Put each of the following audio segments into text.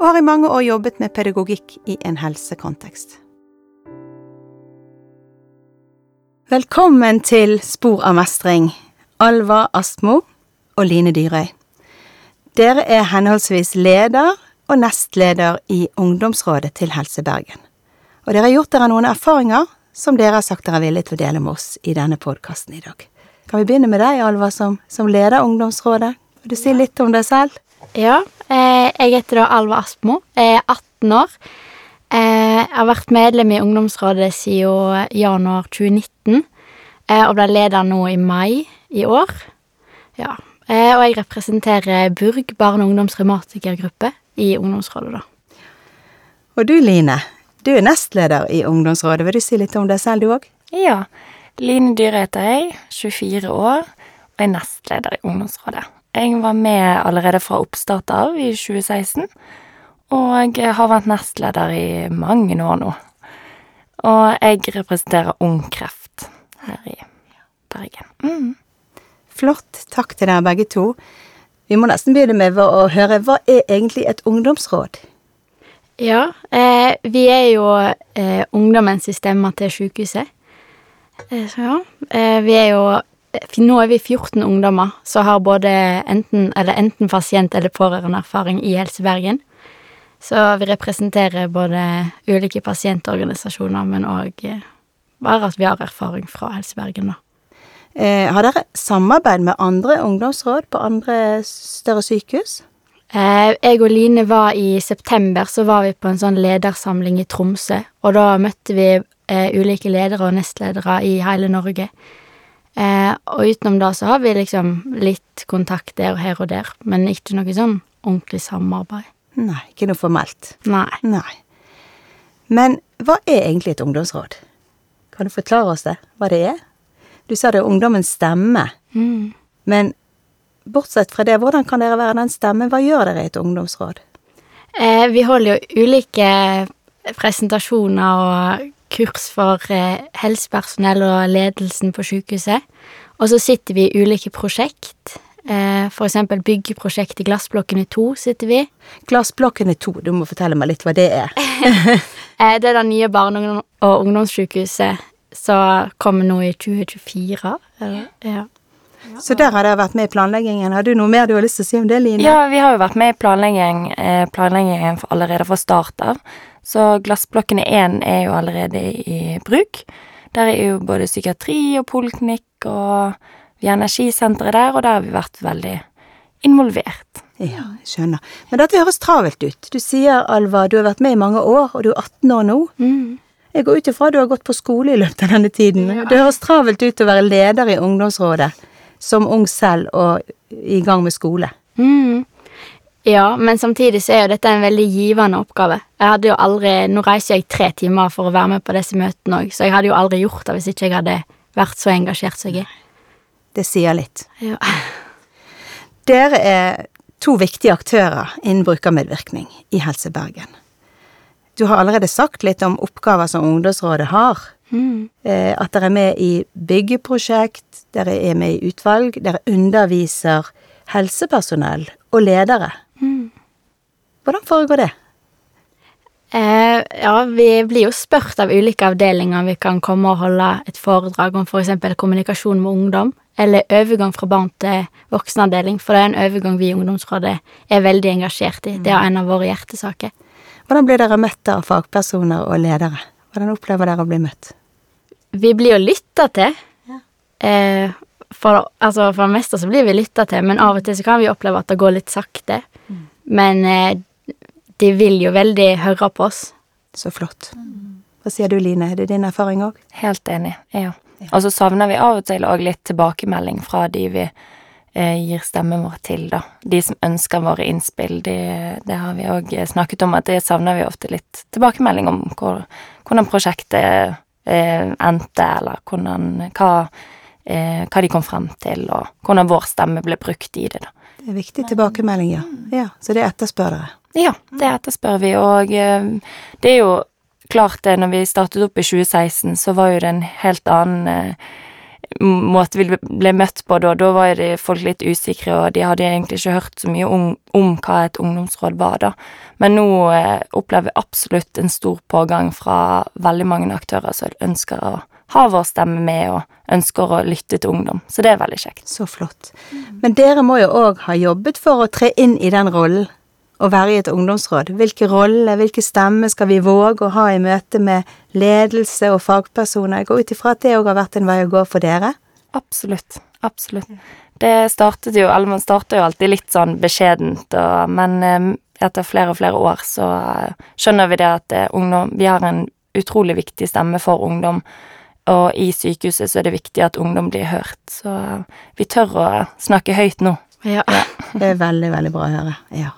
og har i mange år jobbet med pedagogikk i en helsekontekst. Velkommen til Spor av mestring, Alva Astmo og Line Dyrøy. Dere er henholdsvis leder og nestleder i ungdomsrådet til Helse Bergen. Og dere har gjort dere noen erfaringer som dere har sagt dere er villige til å dele med oss i denne podkasten i dag. Kan vi begynne med deg, Alva, som, som leder ungdomsrådet? Vil du si litt om deg selv? Ja, eh, jeg heter da Alva Aspmo. Jeg er 18 år. Eh, jeg har vært medlem i ungdomsrådet siden januar 2019, eh, og ble leder nå i mai i år. Ja, eh, og jeg representerer Burg barne- og ungdomsrevmatikergruppe i ungdomsrådet, da. Og du, Line, du er nestleder i ungdomsrådet. Vil du si litt om deg selv, du òg? Ja. Line Dyhre heter jeg, 24 år, og er nestleder i ungdomsrådet. Jeg var med allerede fra oppstart av i 2016, og jeg har vært nestleder i mange år nå. Og jeg representerer Ung Kreft her i Bergen. Mm. Flott. Takk til dere begge to. Vi må nesten begynne med å høre hva er egentlig et ungdomsråd? Ja, eh, vi er jo eh, ungdommens stemme til sykehuset. Eh, så ja, eh, vi er jo Nå er vi 14 ungdommer som har både enten, eller enten pasient- eller pårørendeerfaring i Helse Bergen. Så vi representerer både ulike pasientorganisasjoner, men òg eh, bare at vi har erfaring fra Helse Bergen, da. Eh, har dere samarbeid med andre ungdomsråd på andre større sykehus? Eh, jeg og Line var i september, så var vi på en sånn ledersamling i Tromsø, og da møtte vi eh, ulike ledere og nestledere i hele Norge. Eh, og utenom det så har vi liksom litt kontakt der og her og der, men ikke noe sånn ordentlig samarbeid. Nei, ikke noe formelt. Nei. Nei. Men hva er egentlig et ungdomsråd? Kan du forklare oss det, hva det er? Du sa det er ungdommens stemme, Mm. men bortsett fra det, hvordan kan dere være den stemmen? Hva gjør dere i et ungdomsråd? Eh, vi holder jo ulike presentasjoner og kurs for eh, helsepersonell og ledelsen på sykehuset. Og så sitter vi i ulike prosjekt. Eh, for eksempel byggeprosjekt i Glassblokkene 2 sitter vi. Glassblokkene to, du må fortelle meg litt hva det er. Eh, det er det nye barne- og ungdomssykehuset som kommer nå i 2024. Eller, ja. Så der har dere vært med i planleggingen. Har du noe mer du har lyst til å si om det, Line? Ja, vi har jo vært med i planlegging, planleggingen allerede fra start av. Så Glassblokkene 1 er jo allerede i bruk. Der er jo både psykiatri og poliklinikk, og vi har energisenteret der, og der har vi vært veldig involvert. Ja, jeg skjønner. Men dette høres travelt ut. Du sier, Alva, du har vært med i mange år, og du er 18 år nå. Mm. Jeg går ut ifra du har gått på skole i løpet av denne tiden. Det høres travelt ut å være leder i ungdomsrådet som ung selv og i gang med skole. Mm. Ja, men samtidig så er jo dette en veldig givende oppgave. Jeg hadde jo aldri, Nå reiser jeg tre timer for å være med på disse møtene òg, så jeg hadde jo aldri gjort det hvis ikke jeg hadde vært så engasjert som jeg er. Det sier litt. Ja. Dere er to viktige aktører innen brukermedvirkning i Helse Bergen. Du har allerede sagt litt om oppgaver som ungdomsrådet har. Mm. Eh, At dere er med i byggeprosjekt, dere er med i utvalg, dere underviser helsepersonell og ledere. Mm. Hvordan foregår det? Eh, ja, vi blir jo spurt av ulike avdelinger om vi kan komme og holde et foredrag om f.eks. For kommunikasjon med ungdom, eller overgang fra barn til voksenavdeling, for det er en overgang vi i ungdomsrådet er veldig engasjert i. Det er en av våre hjertesaker. Hvordan blir dere møtt av fagpersoner og ledere? Hvordan opplever dere å bli møtt? Vi blir jo lytta til. Eh, for, altså, for det meste så blir vi lytta til, men av og til så kan vi oppleve at det går litt sakte. Men eh, de vil jo veldig høre på oss. Så flott. Hva sier du, Line? Er det din erfaring òg? Helt enig, ja. Og så savner vi av og til òg litt tilbakemelding fra de vi eh, gir stemmen vår til, da. De som ønsker våre innspill, det, det har vi òg snakket om, at det savner vi ofte litt tilbakemelding om hvor, hvordan prosjektet eh, endte, eller hvordan hva, eh, hva de kom frem til, og hvordan vår stemme ble brukt i det, da. Det er viktig tilbakemelding, ja. ja så det etterspør dere? Ja, det etterspør vi, og eh, det er jo klart det, når vi startet opp i 2016, så var jo det en helt annen eh, måte vi ble møtt på da. Da var jo folk litt usikre, og de hadde egentlig ikke hørt så mye om, om hva et ungdomsråd var, da. Men nå eh, opplever vi absolutt en stor pågang fra veldig mange aktører som ønsker å ha vår stemme med, og ønsker å lytte til ungdom. Så det er veldig kjekt. Så flott. Men dere må jo òg ha jobbet for å tre inn i den rollen å være i et ungdomsråd? Hvilke roller, hvilke stemmer skal vi våge å ha i møte med ledelse og fagpersoner? Jeg går ut ifra at det òg har vært en vei å gå for dere? Absolutt. Absolutt. Det startet jo Eller man starter jo alltid litt sånn beskjedent, og, men eh, etter flere og flere år så eh, skjønner vi det at eh, ungdom Vi har en utrolig viktig stemme for ungdom. Og i sykehuset så er det viktig at ungdom blir hørt. Så vi tør å snakke høyt nå. Ja. ja. Det er veldig, veldig bra å høre. Ja.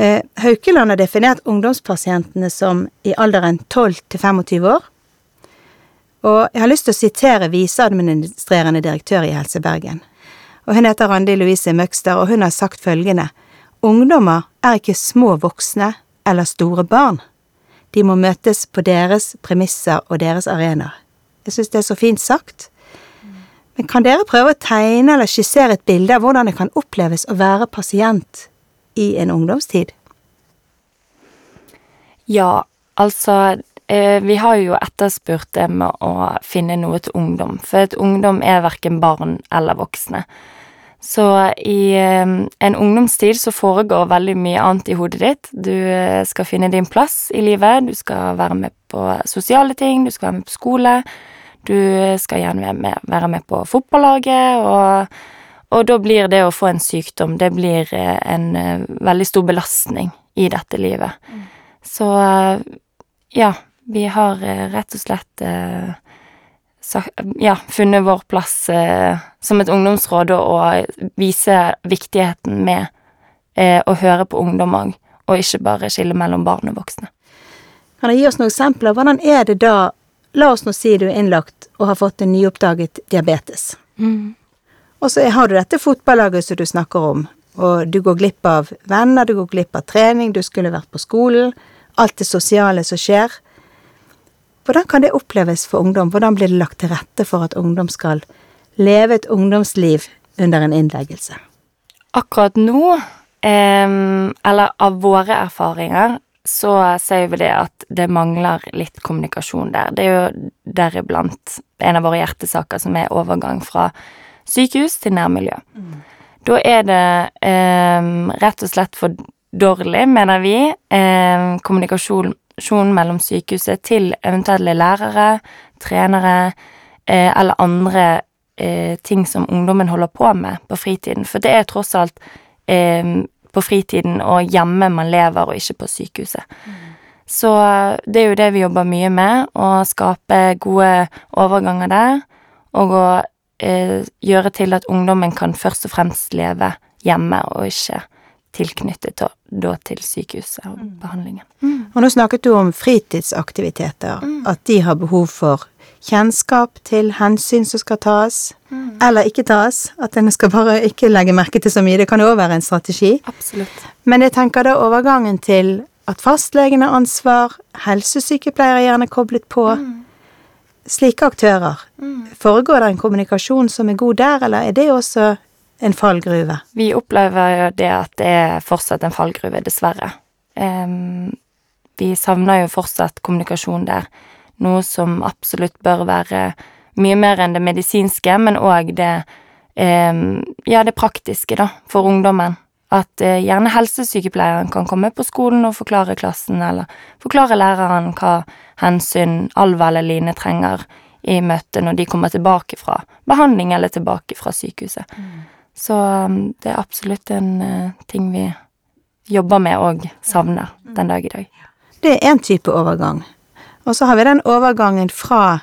Eh, Haukeland har definert ungdomspasientene som i alderen 12 til 25 år. Og jeg har lyst til å sitere viseadministrerende direktør i Helse Bergen. Og hun heter Randi Louise Møgster, og hun har sagt følgende Ungdommer er ikke små voksne eller store barn. De må møtes på deres premisser og deres arenaer. Jeg syns det er så fint sagt. Men kan dere prøve å tegne eller skissere et bilde av hvordan det kan oppleves å være pasient i en ungdomstid? Ja, altså eh, Vi har jo etterspurt det med å finne noe til ungdom, for et ungdom er verken barn eller voksne. Så i en ungdomstid så foregår veldig mye annet i hodet ditt. Du eh, skal finne din plass i livet, du skal være med på sosiale ting, du skal være med på skole. Du skal gjerne være med, være med på fotballaget, og og da blir det å få en sykdom, det blir eh, en eh, veldig stor belastning i dette livet. Mm. Så ja, vi har rett og slett ja, funnet vår plass som et ungdomsråd og vise viktigheten med å høre på ungdom òg, og ikke bare skille mellom barn og voksne. Kan du gi oss noen eksempler? Hvordan er det da La oss nå si du er innlagt og har fått en nyoppdaget diabetes. Mm. Og så har du dette fotballaget som du snakker om, og du går glipp av venner, du går glipp av trening, du skulle vært på skolen, alt det sosiale som skjer. Hvordan kan det oppleves for ungdom? Hvordan blir det lagt til rette for at ungdom skal leve et ungdomsliv under en innleggelse? Akkurat nå, eller av våre erfaringer, så ser vi det at det mangler litt kommunikasjon der. Det er jo deriblant en av våre hjertesaker som er overgang fra sykehus til nærmiljø. Mm. Da er det eh, rett og slett for dårlig, mener vi, eh, kommunikasjon mellom sykehuset til eventuelle lærere, trenere eh, eller andre eh, ting som ungdommen holder på med på fritiden. For det er tross alt eh, på fritiden og hjemme man lever, og ikke på sykehuset. Mm. Så det er jo det vi jobber mye med, å skape gode overganger der, og å eh, gjøre til at ungdommen kan først og fremst leve hjemme, og ikke tilknyttet da, til sykehuset og mm. behandlingen. Mm. Og nå snakket du om fritidsaktiviteter, mm. at de har behov for kjennskap til hensyn som skal tas, mm. eller ikke tas. At en skal bare ikke legge merke til så mye. Det kan jo òg være en strategi. Absolutt. Men jeg tenker da overgangen til at fastlegen har ansvar, helsesykepleiere er gjerne koblet på. Mm slike aktører, mm. foregår det en kommunikasjon som er god der, eller er det også en fallgruve? Vi opplever jo det at det er fortsatt en fallgruve, dessverre. Um, vi savner jo fortsatt kommunikasjon der, noe som absolutt bør være mye mer enn det medisinske, men òg det um, ja, det praktiske, da, for ungdommen. At uh, gjerne helsesykepleieren kan komme på skolen og forklare klassen, eller forklare læreren hva hensyn Alva eller Line trenger i møtet når de kommer tilbake fra behandling eller tilbake fra sykehuset. Mm. Så um, det er absolutt en uh, ting vi jobber med og savner mm. den dag i dag. Det er én type overgang. Og så har vi den overgangen fra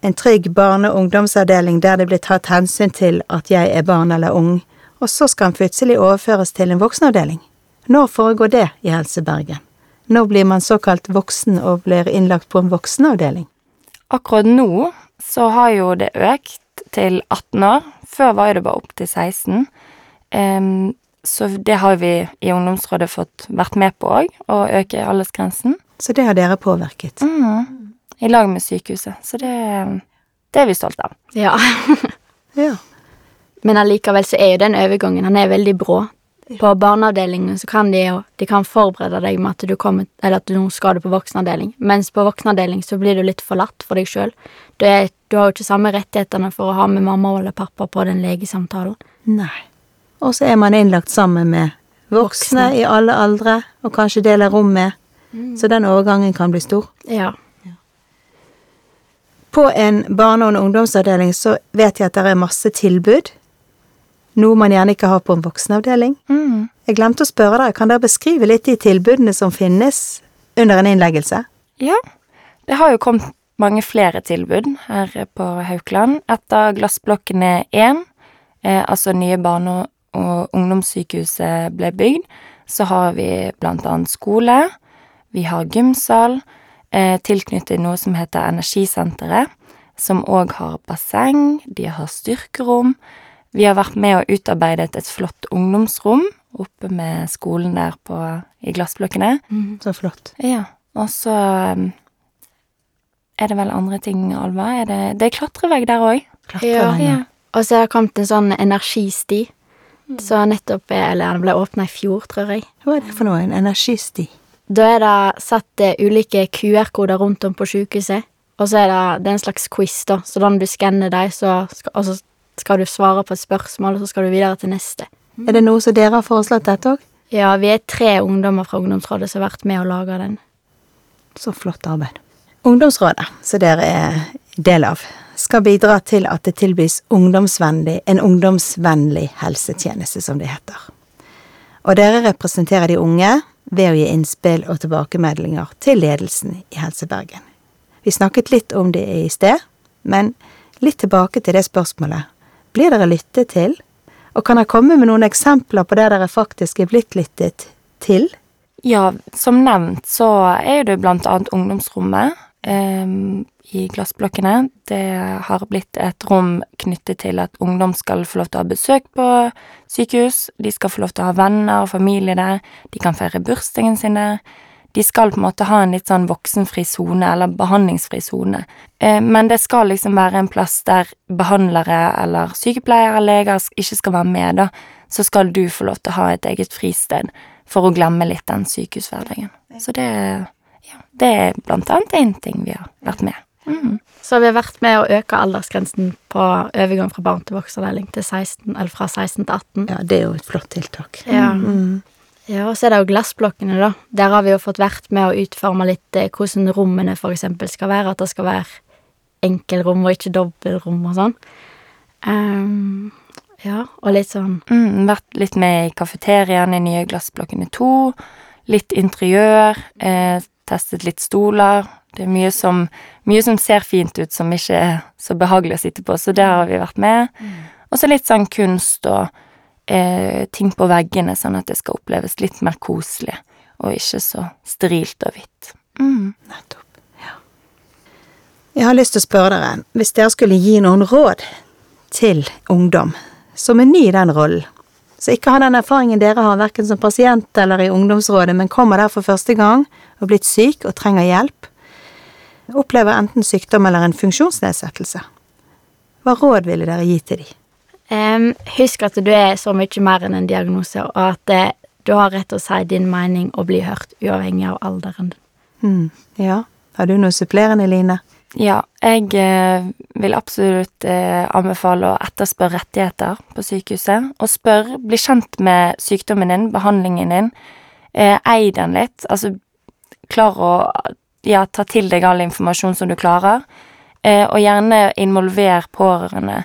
en trygg barne- og ungdomsavdeling der det blir tatt hensyn til at jeg er barn eller ung, og så skal han plutselig overføres til en voksenavdeling. Når foregår det i Helse Bergen? Når blir man såkalt voksen og blir innlagt på en voksenavdeling? Akkurat nå så har jo det økt til 18 år. Før var jo det bare opp til 16. Em, så det har vi i ungdomsrådet fått vært med på òg, å øke aldersgrensen. Så det har dere påvirket. Mm. I lag med sykehuset. Så det, det er vi stolte av. Ja. Ja. Men allikevel så er jo den overgangen han er veldig brå. På barneavdelingen så kan de jo de kan forberede deg med at du, kommer, eller at du nå skal du på voksenavdeling, mens på voksenavdeling så blir du litt forlatt for deg sjøl. Du, du har jo ikke samme rettighetene for å ha med mamma eller pappa på den legesamtalen. Nei. Og så er man innlagt sammen med voksne, Voksne. i alle aldre, og kanskje deler rom med, så den overgangen kan bli stor. Ja. På en barne- og ungdomsavdeling så vet jeg at det er masse tilbud. Noe man gjerne ikke har på en voksenavdeling. Mm. Jeg glemte å spørre dere, kan dere beskrive litt de tilbudene som finnes under en innleggelse? Ja, det har jo kommet mange flere tilbud her på Haukeland. Etter Glassblokkene 1, eh, altså nye barne- og ungdomssykehuset ble bygd, så har vi blant annet skole, vi har gymsal, eh, tilknyttet noe som heter Energisenteret, som òg har basseng, de har styrkerom. Vi har vært med og utarbeidet et flott ungdomsrom oppe med skolen der på, i Glassblokkene. Så flott. Ja, og så um, er det vel andre ting, Alva? Er det, det er klatrevegg der òg. ja. Og så har det kommet en sånn energisti. Så nettopp er, Eller den ble åpna i fjor, tror jeg. Hva er det for noe? En energisti? Da er det satt eh, ulike QR-koder rundt om på sykehuset. Og så er det, det er en slags quiz, da. Så da når du skanner dem, så skal, og så skal du svare på et spørsmål, og så skal du videre til neste. Er det noe som dere har foreslått dette òg? Ja, vi er tre ungdommer fra ungdomsrådet som har vært med og laga den. Så flott arbeid. Ungdomsrådet, som dere er del av, skal bidra til at det tilbys ungdomsvennlig, en ungdomsvennlig helsetjeneste, som det heter. Og dere representerer de unge ved å gi innspill og tilbakemeldinger til ledelsen i Helse Bergen. Vi snakket litt om det i sted, men litt tilbake til det spørsmålet. Blir dere lyttet til? Og kan dere komme med noen eksempler på der dere faktisk er blitt lyttet til? Ja, som nevnt så er det blant annet ungdomsrommet eh, i glassblokkene. Det har blitt et rom knyttet til at ungdom skal få lov til å ha besøk på sykehus. De skal få lov til å ha venner og familie der. De kan feire bursdagen sin der. De skal på en måte ha en litt sånn voksenfri sone, eller behandlingsfri sone. Eh, men det skal liksom være en plass der behandlere eller sykepleiere eller leger ikke skal være med, da. Så skal du få lov til å ha et eget fristed for å glemme litt den sykehushverdagen. Så det, ja, det er blant annet én ting vi har vært med. Mm. Så vi har vært med å øke aldersgrensen på overgang fra barn til voksenavdeling til 16, eller fra 16 til 18. Ja, det er jo et flott tiltak. Ja. Mm. Ja, og så er det jo glassblokkene, da. Der har vi jo fått vært med å utforme litt eh, hvordan rommene for eksempel skal være. At det skal være enkelrom og ikke dobbeltrom og sånn. Um, ja, og litt sånn Mm, vært litt med i kafeteriaen i nye glassblokkene to. Litt interiør. Eh, testet litt stoler. Det er mye som, mye som ser fint ut, som ikke er så behagelig å sitte på, så der har vi vært med. Og så litt sånn kunst og ting på veggene, sånn at det skal oppleves litt mer koselig, og ikke så sterilt og hvitt. Mm. Nettopp. Ja. Jeg har lyst til å spørre dere, hvis dere skulle gi noen råd til ungdom som er ny i den rollen, så ikke har den erfaringen dere har verken som pasient eller i ungdomsrådet, men kommer der for første gang og blitt syk og trenger hjelp, opplever enten sykdom eller en funksjonsnedsettelse. Hva råd ville dere gi til dem? Em, Husk at du er så mye mer enn en diagnose, og at uh, du har rett til å si din mening og bli hørt, uavhengig av alderen. Mm, Ja, har du noe supplerende, Line? Ja, jeg eh, vil absolutt eh, anbefale å etterspørre rettigheter på sykehuset. Og spør, bli kjent med sykdommen din, behandlingen din. Eh, ei den litt. Altså, klar å ja, ta til deg all informasjon som du klarer. Eh, og gjerne involver pårørende.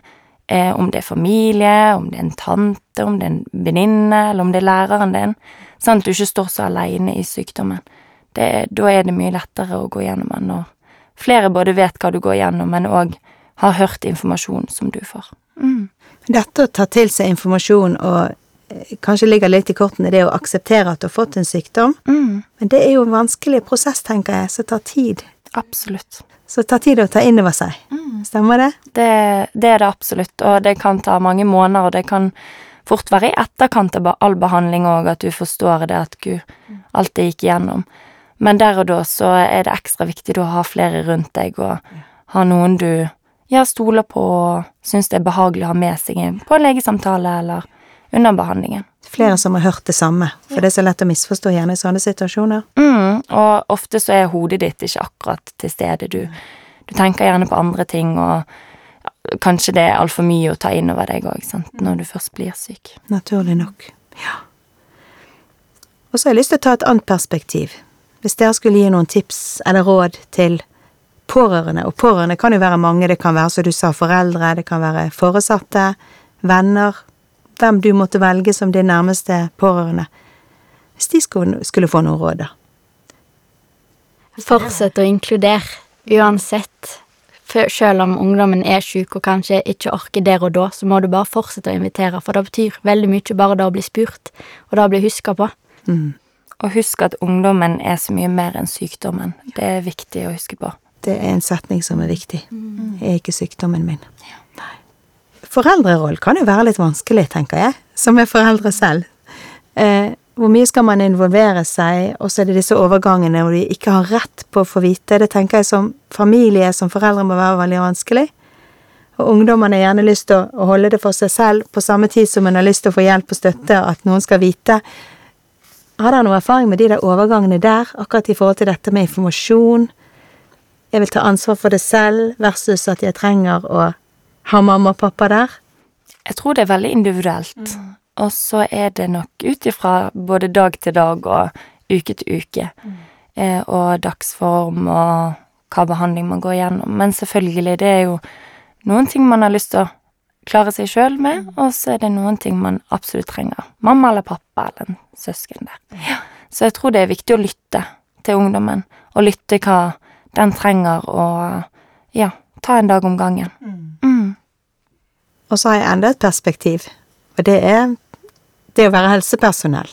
Eh, om det er familie, om det er en tante, om det er en venninne, eller om det er læreren din. Sånn at du ikke står så aleine i sykdommen. Det, da er det mye lettere å gå gjennom den når flere både vet hva du går gjennom, men òg har hørt informasjon som du får. Mm. Dette å ta til seg informasjon og eh, kanskje ligger litt i kortene det å akseptere at du har fått en sykdom, Mm. men det er jo en vanskelig prosess, tenker jeg, som tar tid. Absolutt. Så det tar tid å ta inn over seg. Stemmer det? Det, det er det absolutt, og det kan ta mange måneder, og det kan fort være i etterkant av all behandling òg, at du forstår det, at gud, alt det gikk igjennom. Men der og da så er det ekstra viktig å ha flere rundt deg, og ha noen du ja, stoler på og syns det er behagelig å ha med seg inn på en legesamtale eller under behandlingen. Flere som har hørt det samme, for det er så lett å misforstå gjerne i sånne situasjoner. Mm, og ofte så er hodet ditt ikke akkurat til stede. Du, du tenker gjerne på andre ting, og kanskje det er altfor mye å ta inn over deg òg, når du først blir syk. Naturlig nok. Ja. Og så har jeg lyst til å ta et annet perspektiv. Hvis dere skulle gi noen tips eller råd til pårørende, og pårørende kan jo være mange, det kan være, som du sa, foreldre, det kan være foresatte, venner, hvem du måtte velge som din nærmeste pårørende. Hvis de skulle, få noen råd, da. Fortsett å inkludere, uansett. Selv om ungdommen er syk og kanskje ikke orker der og da, så må du bare fortsette å invitere, for det betyr veldig mye bare det å bli spurt, og det å bli huska på. Og husk at ungdommen er så mye mer enn sykdommen. Det er viktig å huske på. Det er en setning som er viktig. Jeg er ikke sykdommen min. Nei. Foreldreroll kan jo være litt vanskelig, tenker jeg, som er foreldre selv. Eh, hvor mye skal man involvere seg, og så er det disse overgangene hvor de ikke har rett på å få vite. Det tenker jeg som familie, som foreldre, må være veldig vanskelig. Og ungdommene har gjerne lyst til å, holde det for seg selv, på samme tid som en har lyst til å få hjelp og støtte, at noen skal vite. Har dere noe erfaring med de der overgangene der, akkurat i forhold til dette med informasjon? Jeg vil ta ansvar for det selv, versus at jeg trenger å ha mamma og pappa der. Jeg tror det er veldig individuelt. Og så er det nok ut ifra både dag til dag og uke til uke. Eh, og dagsform og hva behandling man går gjennom. Men selvfølgelig, det er jo noen ting man har lyst til å klare seg sjøl med, og så er det noen ting man absolutt trenger. Mamma eller pappa eller en søsken der. Ja. Så jeg tror det er viktig å lytte til ungdommen, og lytte hva den trenger, og ja, ta en dag om gangen. Mm. Og så har jeg enda et perspektiv, og det er det å være helsepersonell.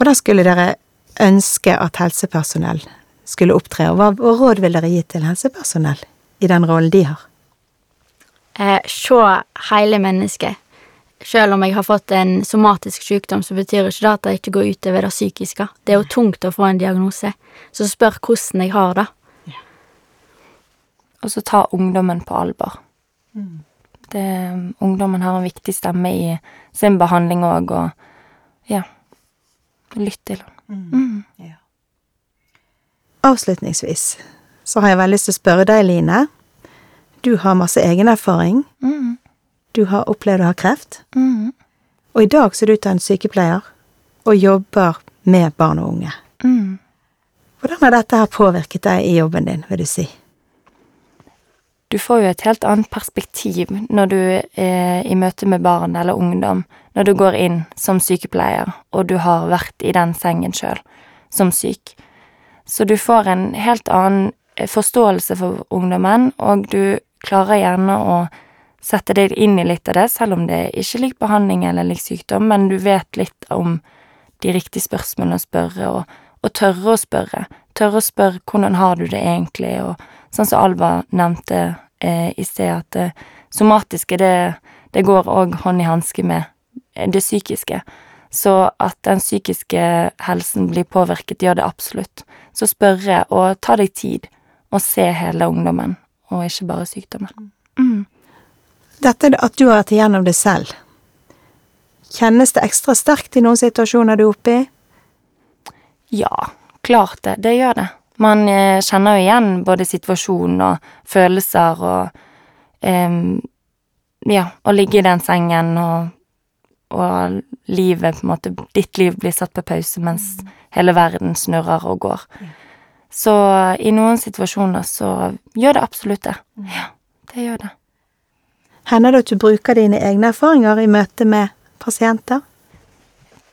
Hvordan skulle dere ønske at helsepersonell skulle opptre, og hva råd vil dere gi til helsepersonell i den rollen de har? Eh, se hele mennesket. Selv om jeg har fått en somatisk sykdom, så betyr ikke det at det ikke går utover det psykiske. Det er jo tungt å få en diagnose, så spør hvordan jeg har det. Og så ta ungdommen på alvor. Det, ungdommen har en viktig stemme i sin behandling òg, og ja Lytt til henne. Mm. Avslutningsvis så har jeg veldig lyst til å spørre deg, Line. Du har masse egenerfaring. Mm. Du har opplevd å ha kreft. Mm. Og i dag så er du utdannet sykepleier og jobber med barn og unge. Mm. Hvordan har dette her påvirket deg i jobben din, vil du si? Du får jo et helt annet perspektiv når du er i møte med barn eller ungdom, når du går inn som sykepleier, og du har vært i den sengen sjøl, som syk. Så du får en helt annen eh, forståelse for ungdommen, og du klarer gjerne å sette deg inn i litt av det, selv om det ikke lik behandling eller lik sykdom, men du vet litt om de riktige spørsmålene å spørre, og, og tørre å spørre. Tørre å spørre 'hvordan har du det egentlig', og sånn som Alva nevnte eh, i sted, at det somatiske, det, det går òg hånd i hanske med det psykiske. Så at den psykiske helsen blir påvirket, gjør det absolutt. Så spørre og ta deg tid, og se hele ungdommen, og ikke bare sykdommen. Mm. Dette at du har vært igjennom det selv, kjennes det ekstra sterkt i noen situasjoner du er oppe i? Ja, klart det. Det gjør det. Man eh, kjenner jo igjen både situasjonen og følelser og eh, Ja, å ligge i den sengen og, og livet på en måte Ditt liv blir satt på pause mens hele verden snurrer og går. Så i noen situasjoner så gjør det absolutt det. Ja, det gjør det. Hender det at du bruker dine egne erfaringer i møte med pasienter?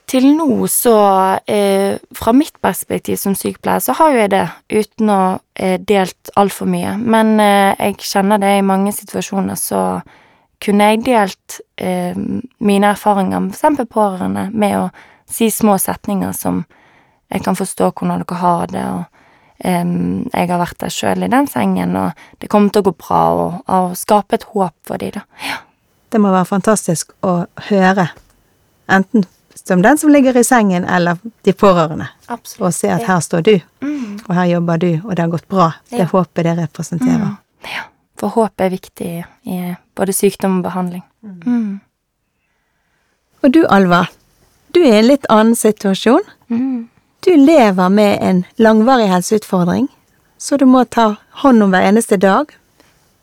Til nå så, eh, fra mitt perspektiv som sykepleier, så har jo jeg det, uten å eh, delt altfor mye. Men eh, jeg kjenner det i mange situasjoner, så kunne jeg delt eh, mine erfaringer med eksempel pårørende med å si små setninger som jeg kan forstå hvordan dere har det, og em, jeg har vært der sjøl i den sengen, og det kommer til å gå bra, og, og skape et håp for dem, da. Ja. Det må være fantastisk å høre, enten som den som ligger i sengen, eller de pårørende, Absolutt. og se at her står du, Mm. og her jobber du, og det har gått bra. Det Ja. håpet det representerer. Ja, for håp er viktig i både sykdom og behandling. Mm. Og du, Alva, du er i en litt annen situasjon. Mm. Du lever med en langvarig helseutfordring, så du må ta hånd om hver eneste dag.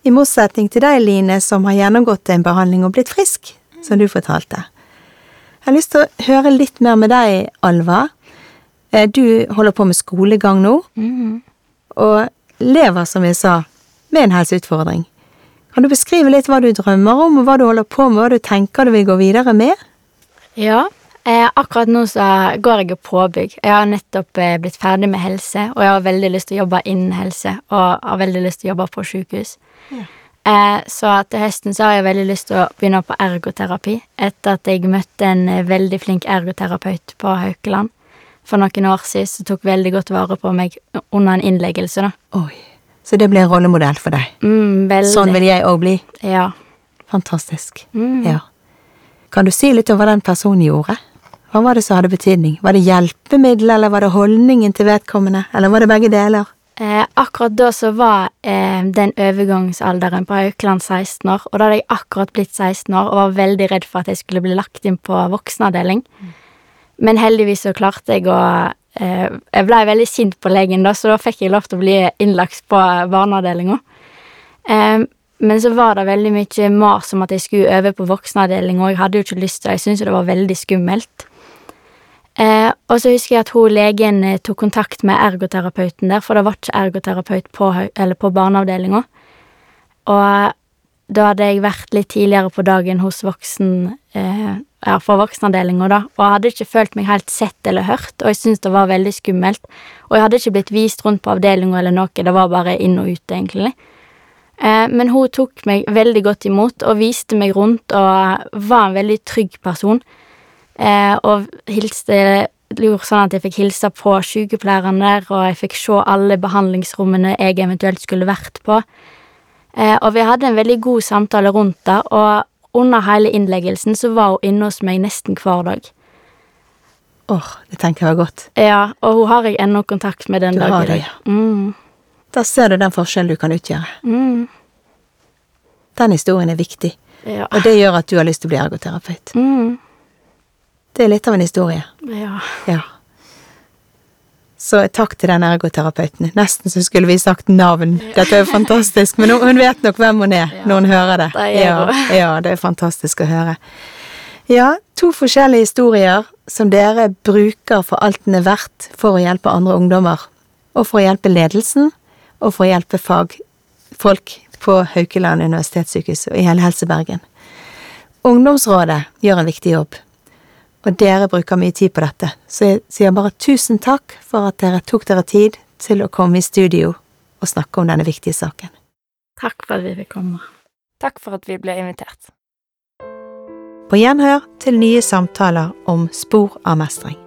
I motsetning til deg, Line, som har gjennomgått en behandling og blitt frisk, som du fortalte. Jeg har lyst til å høre litt mer med deg, Alva. Eh, Du holder på med skolegang nå, Mm. og lever, som jeg sa, med en helseutfordring. Kan du beskrive litt hva du drømmer om, og hva du holder på med, hva du tenker du vil gå videre med? Ja, eh, akkurat nå så går jeg jo påbygg. Jeg har nettopp eh, blitt ferdig med helse, og jeg har veldig lyst til å jobbe innen helse, og har veldig lyst til å jobbe på sykehus. Eh, så til høsten så har jeg veldig lyst til å begynne på ergoterapi, etter at jeg møtte en eh, veldig flink ergoterapeut på Haukeland. For noen år siden så tok veldig godt vare på meg under en innleggelse, da. Oi, så det blir en rollemodell for deg. Mm, veldig. Sånn vil jeg òg bli. Ja. Fantastisk. Mm. Ja. Kan du si litt om hva den personen gjorde? Hva var det som hadde betydning? Var det hjelpemiddel, eller var det holdningen til vedkommende, eller var det begge deler? Eh, akkurat da så var eh, den overgangsalderen på Haukeland 16 år, og da hadde jeg akkurat blitt 16 år og var veldig redd for at jeg skulle bli lagt inn på voksenavdeling. Men heldigvis så klarte jeg å eh, Jeg ble veldig sint på legen, da, så da fikk jeg lov til å bli innlagt på barneavdelinga. Eh, men så var det veldig mye mas om at jeg skulle øve på voksenavdeling, og jeg hadde jo ikke lyst til det. Jeg syntes det var veldig skummelt. Eh, og så husker jeg at hun legen eh, tok kontakt med ergoterapeuten der, for det var ikke ergoterapeut på, eller på barneavdelinga. Og da hadde jeg vært litt tidligere på dagen hos voksen eh, ja, for voksenavdelinga, da, og jeg hadde ikke følt meg helt sett eller hørt, og jeg syntes det var veldig skummelt. Og jeg hadde ikke blitt vist rundt på avdelinga eller noe, det var bare inn og ut, egentlig. Eh, men hun tok meg veldig godt imot og viste meg rundt og var en veldig trygg person. Eh, og hilste gjorde sånn at jeg fikk hilse på sykepleierne der, og jeg fikk se alle behandlingsrommene jeg eventuelt skulle vært på. Eh, og vi hadde en veldig god samtale rundt det, og under hele innleggelsen så var hun inne hos meg nesten hver dag. Åh, det tenker jeg var godt. Ja, og hun har jeg ennå kontakt med den Du dag har i det, Ja. Mm, Da ser du den forskjellen du kan utgjøre. mm, Den historien er viktig, ja. og det gjør at du har lyst til å bli ergoterapeut. Mm, Det er litt av en historie. ja. Ja. Så takk til den ergoterapeuten. Nesten så skulle vi sagt navn. Dette er jo fantastisk, men hun- vet nok hvem hun er når hun hører det. det Ja, ja, det er fantastisk å høre. Ja, to forskjellige historier som dere bruker for alt den er verdt for å hjelpe andre ungdommer. Og for å hjelpe ledelsen, og for å hjelpe fagfolk på Haukeland universitetssykehus og i hele Helse Bergen. Ungdomsrådet gjør en viktig jobb og dere bruker mye tid på dette, så jeg sier bare tusen takk for at dere tok dere tid til å komme i studio og snakke om denne viktige saken. Takk for at vi fikk komme. Takk for at vi ble invitert. På gjenhør til nye samtaler om spor av mestring.